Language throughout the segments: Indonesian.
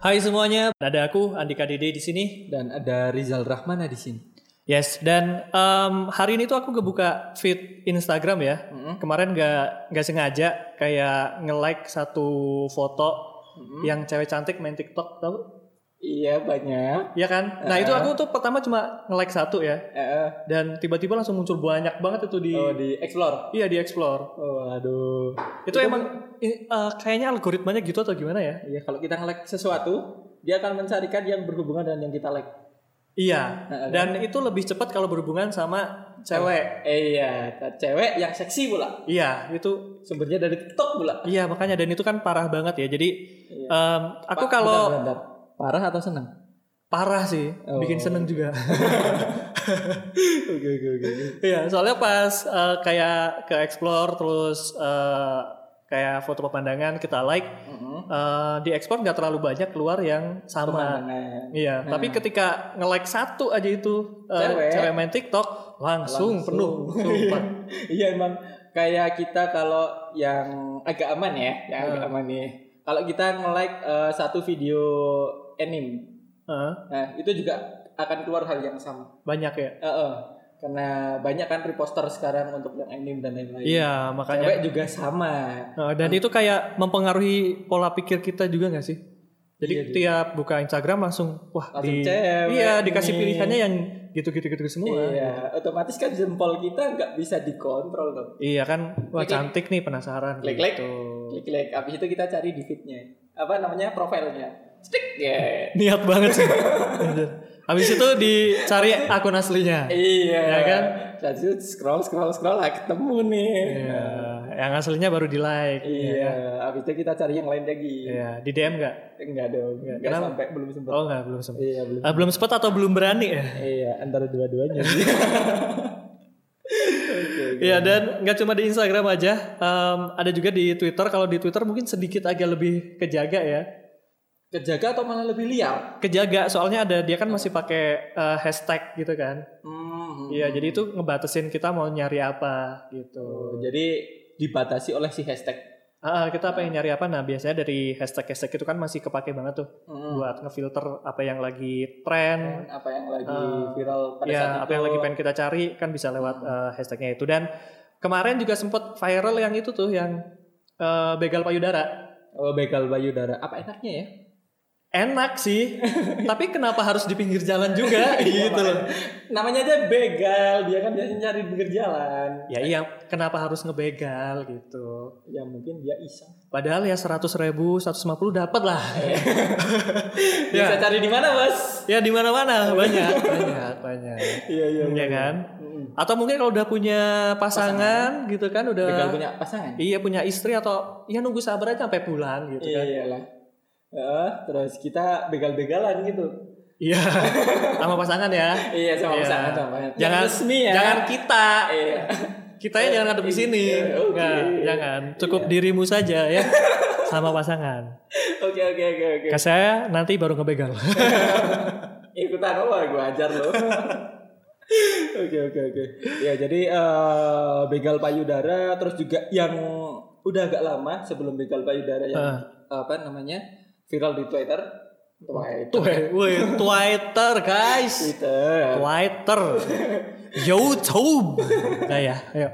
Hai semuanya, ada aku Andika Dede di sini. Dan ada Rizal Rahmana di sini. Yes, dan em, hari ini tuh aku ngebuka feed Instagram ya. Kemarin nggak nggak sengaja kayak nge-like satu foto yang cewek cantik main TikTok, tahu? Iya banyak. Iya kan? Nah itu aku tuh pertama cuma nge-like satu ya, Eh, dan tiba-tiba langsung muncul banyak banget itu di, oh di explore. iya di explore. Oh aduh. Itu, emang i- eh, kayaknya algoritmanya gitu atau gimana ya? Iya kalau kita nge-like sesuatu, dia akan mencarikan yang berhubungan dengan yang kita like. Iya, Nah, dan itu lebih cepat kalau berhubungan sama cewek. Eh, iya, cewek yang seksi pula. Iya, itu Sumbernya dari TikTok pula. Iya makanya dan itu kan parah banget ya. Jadi Iya. em, aku kalau. Parah atau senang? parah sih, Oh. bikin seneng juga. Oke oke oke. Iya, soalnya pas eh, kayak ke explore terus eh, kayak foto pemandangan kita like eh, di explore nggak terlalu banyak keluar yang sama. Iya, tapi ketika nge-like satu aja itu eh, Cewek. cewek main TikTok langsung, Langsung. penuh. Iya emang kayak kita kalau yang agak aman ya, yang agak aman nih. Kalau kita nge-like eh, satu video anime, Heeh, nah itu juga akan keluar hal yang sama. banyak ya. Eh, eh. Karena banyak kan reposter sekarang untuk yang anime dan lain-lain. Iya, makanya Cewek juga sama. Nah, dan itu kayak mempengaruhi pola pikir kita juga nggak sih? Jadi Iya, tiap buka Instagram langsung wah Langsung di cewek iya dikasih ini. pilihannya yang gitu-gitu gitu semua. Iya, otomatis kan jempol kita nggak bisa dikontrol dong. Iya kan, wah Klik-klik. cantik nih penasaran Klik-klik. gitu. Klik-klik, habis itu kita cari di feednya. Apa namanya profilnya? Stick ya. Niat banget sih. Habis itu dicari akun aslinya. Iya Ya kan? Lanjut scroll scroll scroll lah ketemu nih. Iya, yang aslinya baru di like. Iya, habis itu kita cari yang lain lagi. Iya, di DM nggak? Enggak dong, Kenapa? sampai belum sempat. Oh nggak, belum sempat. Iya, belum. Ah, belum sempat atau belum berani ya? Iya, antara dua-duanya. Oke. Iya dan nggak cuma di Instagram aja, em, ada juga di Twitter. Kalau di Twitter mungkin sedikit agak lebih kejaga ya. Kejaga atau malah lebih liar? Kejaga soalnya ada dia kan masih pakai eh, hashtag gitu kan. Hmm. Iya jadi itu ngebatasin kita mau nyari apa gitu. Oh, jadi dibatasi oleh si hashtag. Ah, ah, kita pengen nyari apa? Nah biasanya dari hashtag hashtag itu kan masih kepake banget tuh Hmm. buat ngefilter apa yang lagi tren. Apa yang lagi Ah, viral pada saat Ya itu? apa yang lagi pengen kita cari kan bisa lewat eh, hashtagnya itu dan kemarin juga sempat viral yang itu tuh yang eh, begal payudara. Oh, begal payudara. Apa enaknya ya? Enak sih, tapi kenapa harus di pinggir jalan juga gitu loh. Namanya aja begal, dia kan biasanya cari di pinggir jalan. Ya iya, kenapa harus ngebegal gitu. Ya mungkin dia iseng. Padahal ya 100 ribu, 150 dapat lah. Bisa ya, cari di mana, Bos? ya di mana-mana banyak, banyak, banyak. Iya, iya. Iya kan? Atau mungkin kalau udah punya pasangan, gitu kan, udah Begal punya pasangan. iya punya istri atau ya nunggu sabar aja sampai pulang gitu kan. Iya Eh, terus kita begal-begalan gitu. Iya, sama pasangan ya. Iya sama Iya. pasangan sama. Jangan resmi ya. Jangan kita. Iya. Kita ya jangan ngadep di sini. Iya, oke. Enggak, jangan. Cukup dirimu saja ya. Sama pasangan. Oke oke oke oke. Ke saya nanti baru ngebegal. Ikutan apa gue ajar lo. Oke oke oke. Ya jadi eh, begal payudara terus juga yang udah agak lama sebelum begal payudara yang Ah. apa namanya viral di Twitter. Twitter. Twitter guys. Twitter. Twitter. YouTube. Nah ya, ayo.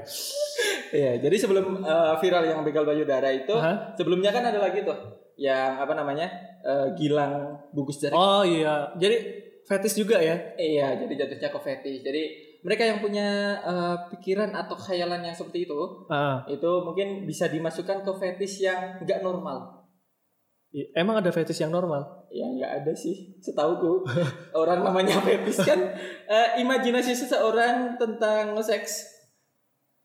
Iya, jadi sebelum eh, viral yang begal payudara itu, Hah? sebelumnya kan ada lagi tuh yang apa namanya eh, gilang bungkus jari. Oh iya, jadi fetish juga ya? Iya, jadi jatuhnya ke fetish. Jadi mereka yang punya eh, pikiran atau khayalan yang seperti itu, Ah, itu mungkin bisa dimasukkan ke fetish yang nggak normal. I- emang ada fetish yang normal? Ya nggak ada sih, setauku. Orang namanya fetish kan eh, imajinasi seseorang tentang seks,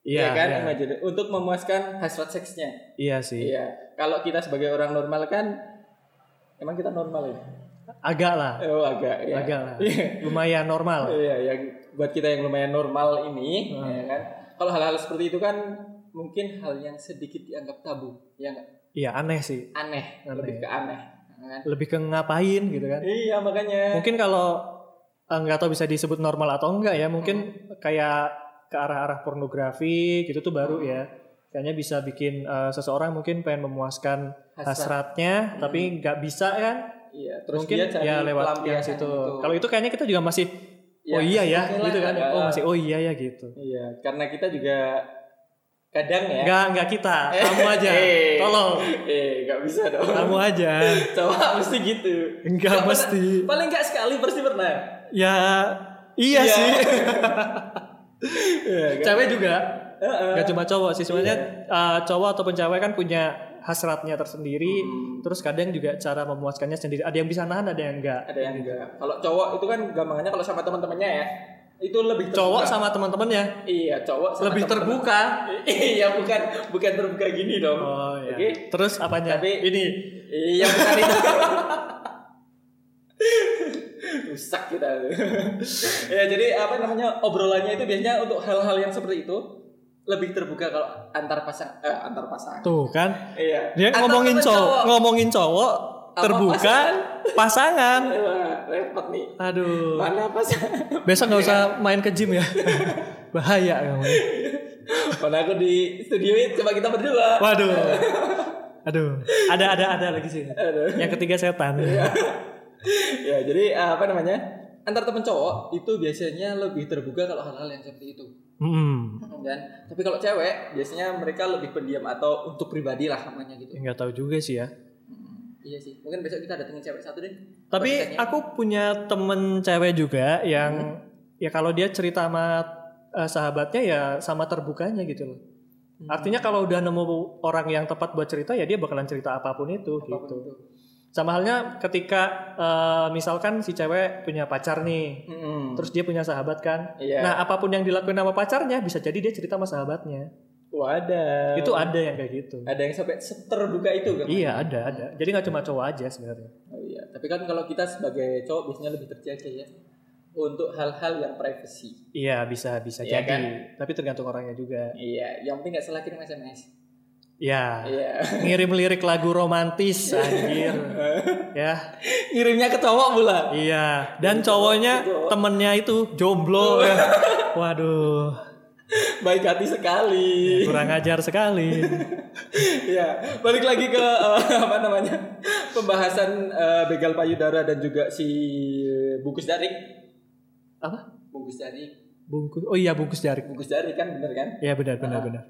Iya, ya kan? iya. Imajinasi untuk memuaskan hasrat seksnya. Iya sih. Iya. Kalau kita sebagai orang normal kan, emang kita normal ya? Agak lah, Oh agak ya. agak lah. Iya. Lumayan normal. Iya, yang buat kita yang lumayan normal ini, Hmm. ya kan. Kalau hal-hal seperti itu kan mungkin hal yang sedikit dianggap tabu, ya nggak? Iya, aneh sih. Aneh, Aneh. lebih ke aneh. ya kan? Lebih ke ngapain gitu kan? Iya makanya. Mungkin kalau eh, nggak tahu bisa disebut normal atau enggak ya, mungkin kayak ke arah-arah pornografi gitu tuh baru ya. Kayaknya bisa bikin eh, seseorang mungkin pengen memuaskan Hasrat. hasratnya, tapi nggak bisa kan? Iya, terus Mungkin dia cari ya lewat yang situ. itu. Kalau itu kayaknya kita juga masih Ya, oh iya ya gitu kan. ada. Oh masih oh iya ya gitu. Iya, karena kita juga kadang ya. Enggak, enggak kita. Kamu aja. Eh. Tolong. Eh, nggak bisa dong. Kamu aja. Cowok mesti gitu. Enggak Nggak mesti. pernah- paling nggak sekali pasti pernah. Ya iya, Iya. sih. Nggak- cewek juga. Heeh. Enggak cuma cowok sih sebenarnya Iya. uh, cowok ataupun cewek kan punya hasratnya tersendiri. Hmm. Terus kadang juga cara memuaskannya sendiri. Ada yang bisa nahan, ada yang enggak. Ada yang enggak. Kalau cowok itu kan gampangannya kalau sama teman-temannya ya, itu lebih terbuka. Cowok sama teman-temannya Iya, cowok sama lebih terbuka. Iya, bukan bukan terbuka gini dong. Oh iya. Oke. Terus apanya? Tapi- ini Iya, bukan itu. Rusak kita. ya, jadi apa namanya obrolannya itu biasanya untuk hal-hal yang seperti itu lebih terbuka kalau antar pasang eh, antar pasangan. tuh kan. Iya. Dia Antar ngomongin temen cowok, ngomongin cowok terbuka pasangan. Wah, repot nih. Aduh. Mana pasangan? Besok nggak usah main ke gym ya. Bahaya kamu. Mana aku di studio ini coba kita berdua. Waduh. Aduh. Ada ada ada lagi sih. Aduh. Yang ketiga setan. ya jadi eh, apa namanya antar temen cowok itu biasanya lebih terbuka kalau hal-hal yang seperti itu Hmm. dan tapi kalau cewek biasanya mereka lebih pendiam atau untuk pribadi lah namanya gitu Nggak tahu juga sih ya. Iya sih mungkin besok kita datengin cewek satu deh Tapi aku punya temen cewek juga yang ya kalau dia cerita sama eh, sahabatnya ya sama terbukanya gitu loh. Artinya kalau udah nemu orang yang tepat buat cerita ya dia bakalan cerita apa pun itu Apa pun gitu. itu. Sama halnya ketika eh, misalkan si cewek punya pacar nih, Mm-mm. terus dia punya sahabat kan. Iya. Nah, apa pun yang dilakuin sama pacarnya bisa jadi dia cerita sama sahabatnya. Wadah Itu ada yang kayak gitu. ada yang sampai terbuka itu kan Iya, ada, ada. Jadi nggak cuma cowok aja sebenarnya. oh, iya tapi kan kalau kita sebagai cowok biasanya lebih terjaga ya untuk hal-hal yang privacy Iya, bisa bisa Iya jadi. kan? Tapi tergantung orangnya juga. iya yang penting nggak salah kirim sms Ya, iya ngirim lirik lagu romantis anjir. ya, ngirimnya ke cowok pula iya. Dan cowoknya temennya itu jomblo ya. Waduh, baik hati sekali kurang ajar sekali. ya balik lagi ke eh, apa namanya pembahasan eh, begal payudara dan juga si bungkus jaring Apa? bungkus jaring Bungkus. Oh iya, bungkus jarik. bungkus jaring kan bener kan Iya benar benar benar.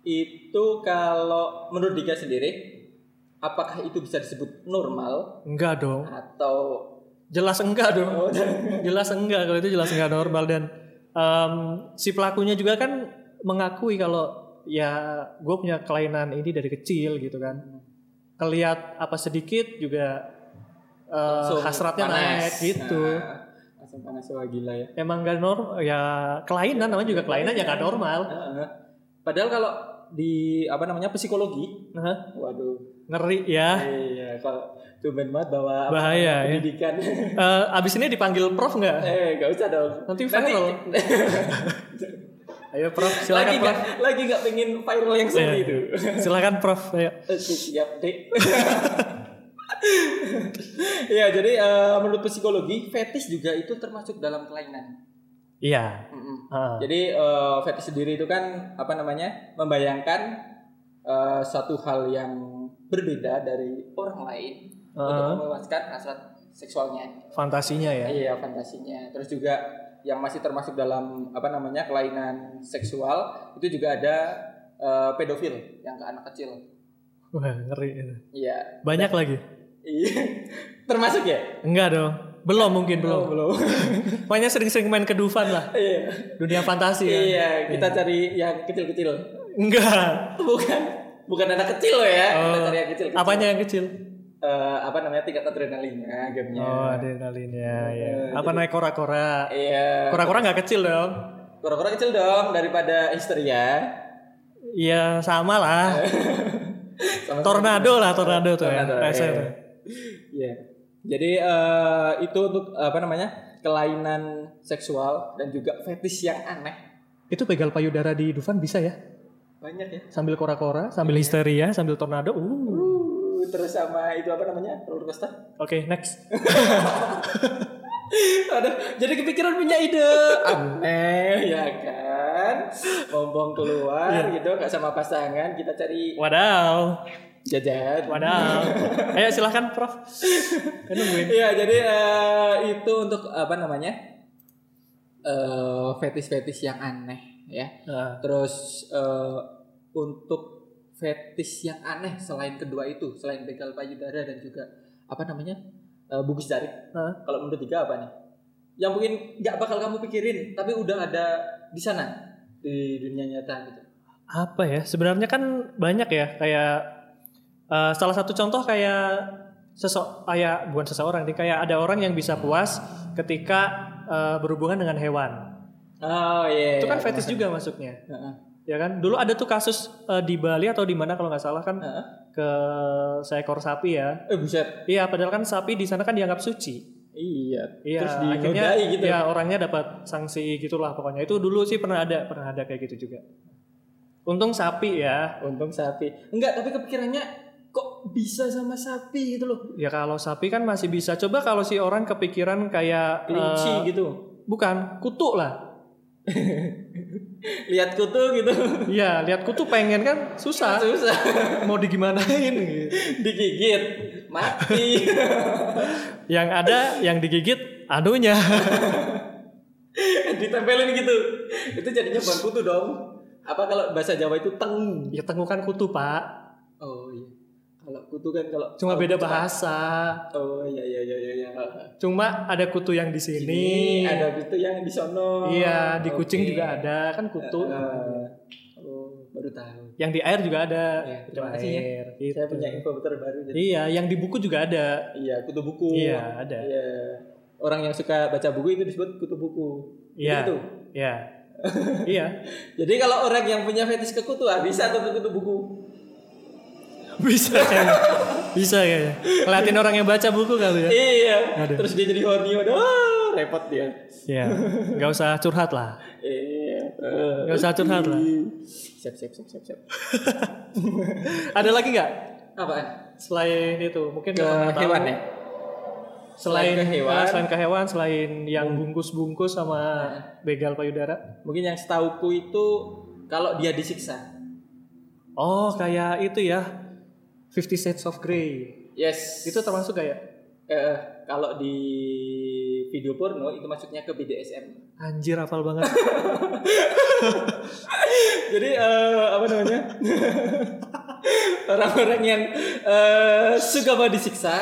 itu kalau menurut Dika sendiri apakah itu bisa disebut normal Enggak dong. atau Jelas enggak dong. oh, Jelas enggak kalau itu jelas enggak normal dan em, si pelakunya juga kan mengakui kalau ya gue punya kelainan ini dari kecil gitu kan. Kelihat apa sedikit juga langsung hasratnya panas. naik gitu. Nah, langsung panas wah gila ya Emang gak normal ya kelainan namanya juga kelainan ya gak normal. Padahal kalau di apa namanya psikologi Nah, waduh ngeri ya. iya kalau tumben banget bawa apa Bahaya, ya. pendidikan Eh, abis ini dipanggil prof nggak? eh gak usah dong Nanti viral. Ayo prof, lagi silakan nggak prof. lagi nggak pengen viral yang seperti Iya. itu Silakan prof. Ayo. Eh, siap dek ya jadi eh, menurut psikologi fetis juga itu termasuk dalam kelainan Iya. Mm-mm. Ah. Jadi eh, fetish sendiri itu kan apa namanya membayangkan eh, satu hal yang berbeda dari orang lain untuk Ah. memuaskan hasrat seksualnya. Fantasinya ya. Iya fantasinya. Terus juga yang masih termasuk dalam apa namanya kelainan seksual itu juga ada eh, pedofil yang ke anak kecil. Wah ngeri. itu. Iya. Banyak lagi. Iya. Termasuk ya? Enggak dong. Belum mungkin belum. belum. Pokoknya sering-sering main ke Dufan lah. Iya. Dunia fantasi ya. Iya, kita cari yang kecil-kecil. Enggak. Bukan bukan anak kecil loh ya. Kita Oh. cari yang kecil-kecil. Apanya yang kecil? eh, apa namanya tingkat adrenalinnya gamenya. Oh adrenalinnya ya. Apa naik kora-kora? Iya. Kora-kora nggak kecil dong. Kura-kura kecil dong daripada histeria. Iya sama lah. Sama- Tornado lah tornado tuh ya. Tornado, Rese iya. Jadi eh, itu untuk apa namanya kelainan seksual dan juga fetish yang aneh Itu begal payudara di Dufan bisa ya? banyak ya. Sambil kora-kora, sambil histeria, sambil tornado. Uh. Uh, terus sama itu apa namanya roller coaster. Oke next. Aduh, jadi kepikiran punya ide aneh ya kan, bombong keluar gitu nggak sama pasangan kita cari Wadaw. Jajan. Wadaw. Ayo silahkan Prof. Iya, jadi eh, itu untuk apa namanya? eh fetis-fetis yang aneh ya. Nah, Terus eh, untuk fetis yang aneh selain kedua itu, selain begal payudara dan juga apa namanya? eh, bungkus jari. Hah? Kalau menurut tiga apa nih? Yang mungkin nggak bakal kamu pikirin, tapi udah ada di sana di dunia nyata gitu. apa ya? Sebenarnya kan banyak ya kayak eh, salah satu contoh kayak sesok kayak bukan seseorang nih kayak ada orang yang bisa puas ketika eh, berhubungan dengan hewan. Oh iya. Itu kan iya, fetish juga masuknya. Heeh. Ya kan? Dulu ada tuh kasus eh, di Bali atau di mana kalau nggak salah kan Heeh. ke seekor sapi ya. Eh buset. Iya, padahal kan sapi di sana kan dianggap suci. Iya. Iya, Terus akhirnya gitu. ya orangnya dapat sanksi gitulah pokoknya. Itu dulu sih pernah ada, pernah ada kayak gitu juga. Untung sapi ya. Untung sapi. Enggak, tapi kepikirannya kok bisa sama sapi gitu loh. Ya kalau sapi kan masih bisa. Coba kalau si orang kepikiran kayak Kelinci eh, gitu. bukan kutu lah. Lihat kutu gitu. Iya, lihat kutu pengen kan susah. Susah. Mau digimanain gitu. Digigit. Mati. Yang ada yang digigit anunya. Ditempelin gitu. Itu jadinya bukan kutu dong. Apa kalau bahasa Jawa itu teng? ya tengukan kutu, Pak. Oh iya. Kalau kutu kan kalau Cuma kalau beda kutu- bahasa. Oh iya iya iya iya. iya. Cuma ada kutu yang di sini. Ini ada kutu yang di sono. Iya, di kucing Oke. juga ada kan kutu. Eh, oh, baru tahu. Yang di air juga ada. Kutu terima kasih ya. gitu. Saya punya info terbaru. Jadi. Iya, yang di buku juga ada. Iya, kutu buku. Iya, ada. Iya. Orang yang suka baca buku itu disebut kutu buku. Iya. Gitu. Iya. iya. Jadi kalau orang yang punya fetish ke kutu, ah, bisa tuh ke kutu buku. Bisa kayaknya. Bisa kayaknya. Ngeliatin orang yang baca buku kali ya. Iya. Aduh. Terus dia jadi horny, waduh, ah, repot dia. Iya. Gak usah curhat lah. Iya. Gak usah curhat lah. Siap, siap, siap, siap, siap. Ada lagi nggak Apaan? selain itu? Mungkin Ke tahu. hewan ya? Selain, Selain ke hewan. eh, selain ke hewan, selain yang bungkus-bungkus sama begal payudara. Mungkin yang setauku itu kalau dia disiksa. Oh, kayak itu ya. Fifty Shades of Grey. Yes. Itu termasuk kayak Eh, kalau di video porno itu masuknya ke BDSM. anjir hafal banget. Jadi eh, apa namanya? Orang-orang yang eh, suka mau disiksa,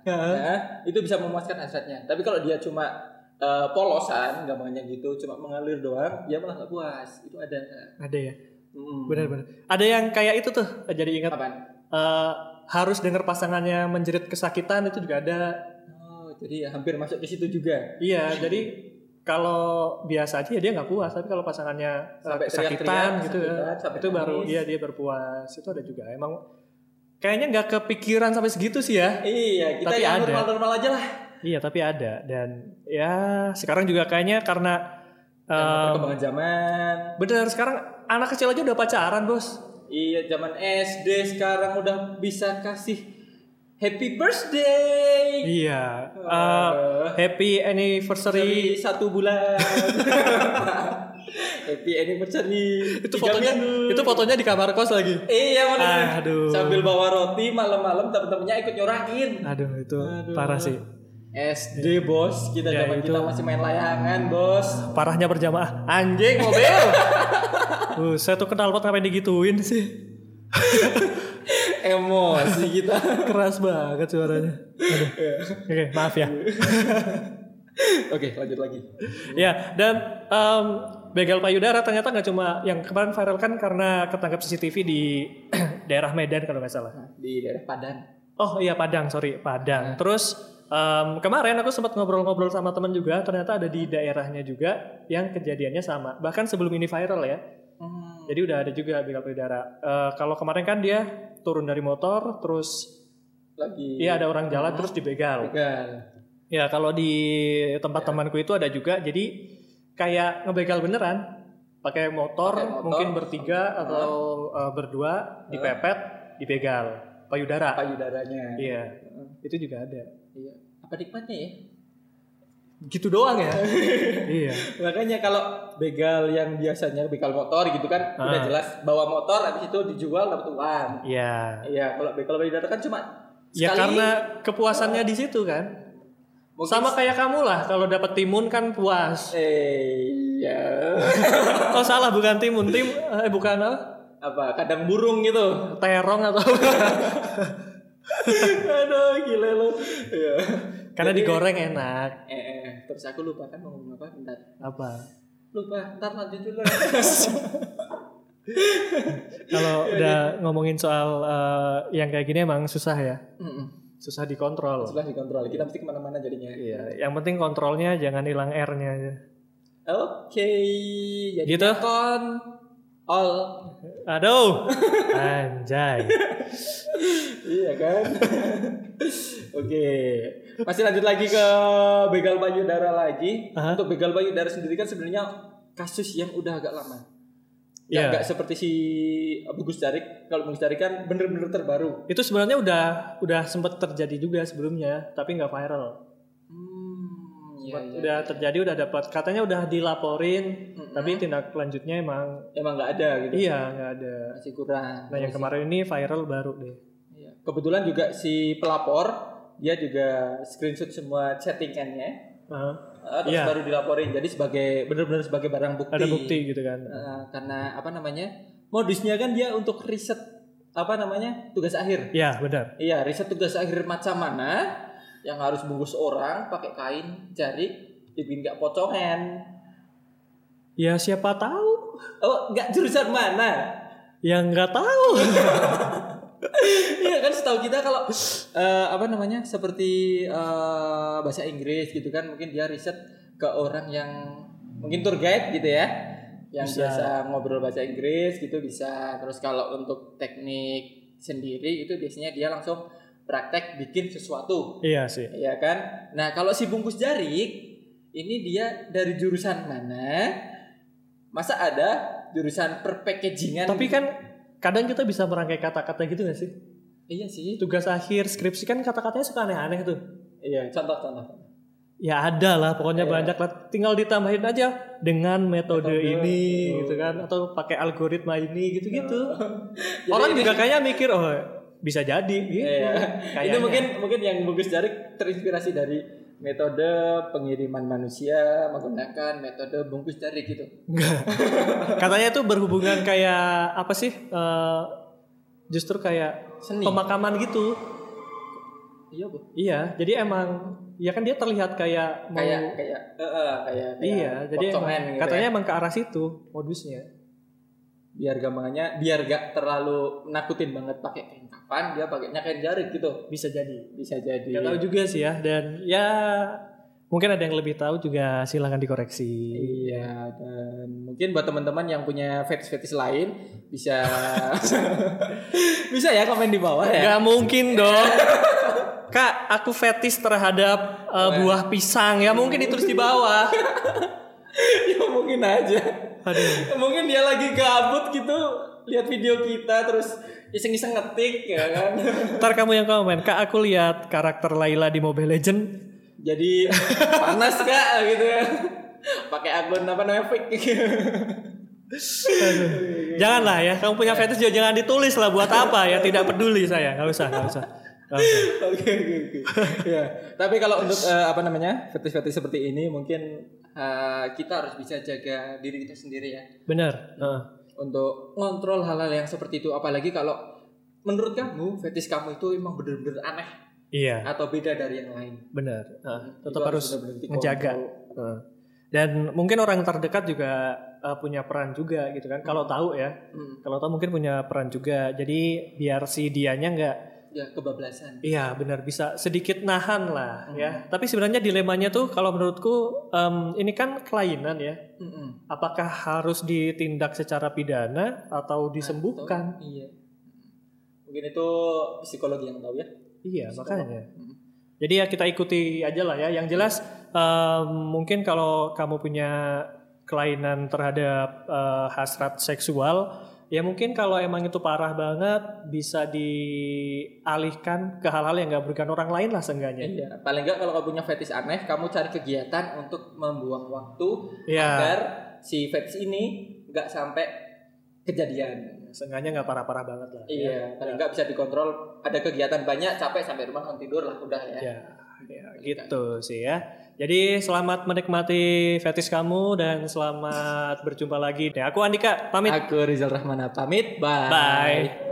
ya, itu bisa memuaskan hasratnya. Tapi kalau dia cuma eh, polosan, gampangnya gitu, cuma mengalir doang, dia malah nggak puas. Itu ada. Ada ya. Hmm. Benar-benar. Ada yang kayak itu tuh. Jadi ingat Apaan? Eh, harus dengar pasangannya menjerit kesakitan itu juga ada. Oh, jadi ya hampir masuk ke situ juga. Iya, jadi kalau biasa aja ya dia nggak puas, tapi kalau pasangannya eh, Sampai kesakitan gitu ya, itu baru iya dia berpuas. Itu ada juga. Emang kayaknya nggak kepikiran sampai segitu sih ya. Iya, kita Tapi yang ada. normal-normal aja lah. Iya, tapi ada dan ya sekarang juga kayaknya karena eh, perkembangan zaman. bener sekarang anak kecil aja udah pacaran, Bos. Iya, zaman SD sekarang udah bisa kasih happy birthday. Iya. Uh, happy anniversary. satu bulan. happy anniversary. Itu Tiga fotonya minggu. itu fotonya di kamar kos lagi. Iya mana Aduh. Sambil bawa roti malam-malam temen-temennya ikut nyorakin. Aduh, itu Aduh. parah sih. SD bos, kita Ya, zaman itu. kita masih main layangan bos. Parahnya berjamaah. Anjing mobil. saya tuh kenal pot ngapain digituin sih. Emosi kita. Keras banget suaranya. Aduh. Oke, maaf ya. Oke lanjut lagi. ya, dan em, begal payudara ternyata nggak cuma yang kemarin viral kan karena ketangkap CCTV di daerah Medan kalau nggak salah. Di daerah Padang. Oh iya Padang, sorry Padang. Terus em, kemarin aku sempat ngobrol-ngobrol sama teman juga, ternyata ada di daerahnya juga yang kejadiannya sama. Bahkan sebelum ini viral ya. Hmm. Jadi udah ada juga begal payudara. Eh, kalau kemarin kan dia turun dari motor, terus Lagi. iya ada orang jalan terus dibegal. Begal. Ya kalau di tempat temanku itu ada juga. Jadi kayak ngebegal beneran, pakai motor, motor. mungkin bertiga atau eh, berdua, dipepet, dibegal payudara. Payudaranya. Iya, itu juga ada. Iya. Apa nikmatnya ya? Gitu doang ya. iya. Makanya kalau begal yang biasanya begal motor gitu kan Ah. udah jelas bawa motor habis itu dijual dapat uang. Iya. Iya, kalau begal payudara kan cuma Ya sekali karena kepuasannya di situ kan. mungkin Sama kayak kamu lah kalau dapat timun kan puas. eh iya. Oh salah bukan timun, tim eh bukan apa? apa kadang burung gitu. Terong atau Aduh, gila lo. Iya. Karena digoreng enak. Eh, eh, terus aku lupa kan mau ngomong apa bentar. Apa? Lupa, ntar lanjut dulu. Kalau udah ngomongin soal eh, yang kayak gini emang susah ya. Mm-mm. Susah dikontrol. Sudah dikontrol. Kita mesti ke mana-mana jadinya. Iya, yang penting kontrolnya jangan hilang R-nya aja. Oke, jadi Gitu? kon all. Aduh. Anjay. iya kan? Oke, masih lanjut lagi ke begal payudara lagi. Aha. Untuk begal payudara sendiri kan sebenarnya kasus yang udah agak lama. Ya, nggak seperti si Bagus Darik. Kalau Bagus Darik kan bener-bener terbaru. Itu sebenarnya udah udah sempat terjadi juga sebelumnya, tapi nggak viral. Iya, iya. udah terjadi, udah dapat katanya udah dilaporin, Mm-mm. tapi tindak lanjutnya emang Emang nggak ada gitu. iya nggak ada. Masih kurang. Nah yang kemarin ini viral baru deh. Iya. Kebetulan juga si pelapor dia juga screenshot semua chattingannya. Ah, eh, terus Iya. baru dilaporin. Jadi sebagai benar-benar sebagai barang bukti. ada bukti gitu kan. Eh, karena apa namanya? Modusnya kan dia untuk riset apa namanya? tugas akhir. Ya benar. Iya, riset tugas akhir macam mana yang harus bungkus orang pakai kain jari dibikin nggak pocongan. Ya siapa tahu? Oh, nggak jurusan mana? Yang nggak tahu. Iya kan setahu kita kalau eh, apa namanya seperti eh, bahasa Inggris gitu kan mungkin dia riset ke orang yang mungkin tour guide gitu ya yang Bisa. biasa ngobrol bahasa Inggris gitu bisa terus kalau untuk teknik sendiri itu biasanya dia langsung praktek bikin sesuatu iya sih. ya kan nah kalau si bungkus jarik ini dia dari jurusan mana masa ada jurusan perpackagingan Tapi kan kadang kita bisa merangkai kata-kata gitu gak sih? iya sih Tugas akhir skripsi kan kata-katanya suka aneh-aneh tuh. iya contoh contoh Ya ada lah, pokoknya Iya. banyak lah. Tinggal ditambahin aja dengan metode, Metode, ini, gitu kan, atau pakai algoritma ini, gitu-gitu. Orang juga kayaknya mikir, oh bisa jadi, gitu. Iya. Ini Kayaknya. mungkin mungkin yang bagus dari terinspirasi dari metode pengiriman manusia menggunakan metode bungkus jari gitu. Katanya itu berhubungan kayak apa sih? eh, justru kayak Seni. pemakaman gitu. Iya, Bu. Iya, jadi emang ya kan dia terlihat kayak mau Kayak kayak eh, kayak kayak iya, jadi emang, gitu katanya ya. emang ke arah situ modusnya. biar gampangannya biar gak terlalu nakutin banget pakai kain kapan dia pakainya kain jarik gitu. Bisa jadi. Bisa jadi. Gak tahu juga sih ya dan ya mungkin ada yang lebih tahu juga silakan dikoreksi. Iya dan mungkin buat teman-teman yang punya fetish-fetish lain bisa bisa ya komen di bawah ya. Gak mungkin dong. Kak, aku fetis terhadap uh, buah pisang. Ya mungkin ditulis di bawah. ya mungkin aja. Aduh. Mungkin dia lagi gabut gitu lihat video kita terus iseng-iseng ngetik ya kan. Ntar kamu yang komen, Kak aku lihat karakter Laila di Mobile Legend. Jadi panas kak gitu ya. Pakai akun apa namanya fake. Janganlah ya, kamu punya fetish juga jangan ditulis lah buat apa ya, tidak peduli saya, nggak usah, nggak usah. Oke oke oke. Ya. Tapi kalau untuk eh, apa namanya fetish-fetish seperti ini mungkin eh, kita harus bisa jaga diri kita sendiri ya Bener. Heeh. untuk ngontrol hal-hal yang seperti itu. Apalagi kalau menurut kamu fetish kamu itu emang bener-bener aneh Iya, atau beda dari yang lain. bener. Heeh. Itu tetap harus bener-bener dikontrol. ngejaga. Heeh. Dan mungkin orang terdekat juga uh, punya peran juga gitu kan. Kalau tahu ya, Hmm. kalau tahu mungkin punya peran juga. Jadi biar si dianya nggak, Ya kebablasan. iya benar bisa sedikit nahan lah Hmm. ya. Tapi sebenarnya dilemanya tuh kalau menurutku em, ini kan kelainan ya. Mm-mm. Apakah harus ditindak secara pidana atau disembuhkan? Atau- iya. Mungkin itu psikologi yang tahu ya. Iya makanya. Mm. Jadi ya kita ikuti aja lah ya. Yang jelas em, mungkin kalau kamu punya kelainan terhadap eh, hasrat seksual, ya mungkin kalau emang itu parah banget bisa dialihkan ke hal-hal yang nggak merugikan orang lain lah seenggaknya. Iya, paling enggak kalau kamu punya fetish aneh, kamu cari kegiatan untuk membuang waktu Iya. agar si fetish ini nggak sampai kejadian. Seenggaknya nggak parah-parah banget lah. Iya, paling nggak bisa dikontrol. Ada kegiatan banyak, capek sampai rumah langsung tidur lah, udah ya. Ya, ya gitu sih ya. Jadi selamat menikmati fetish kamu dan selamat berjumpa lagi. Ya, aku Andika pamit. Aku Rizal Rahmana pamit, bye. Bye.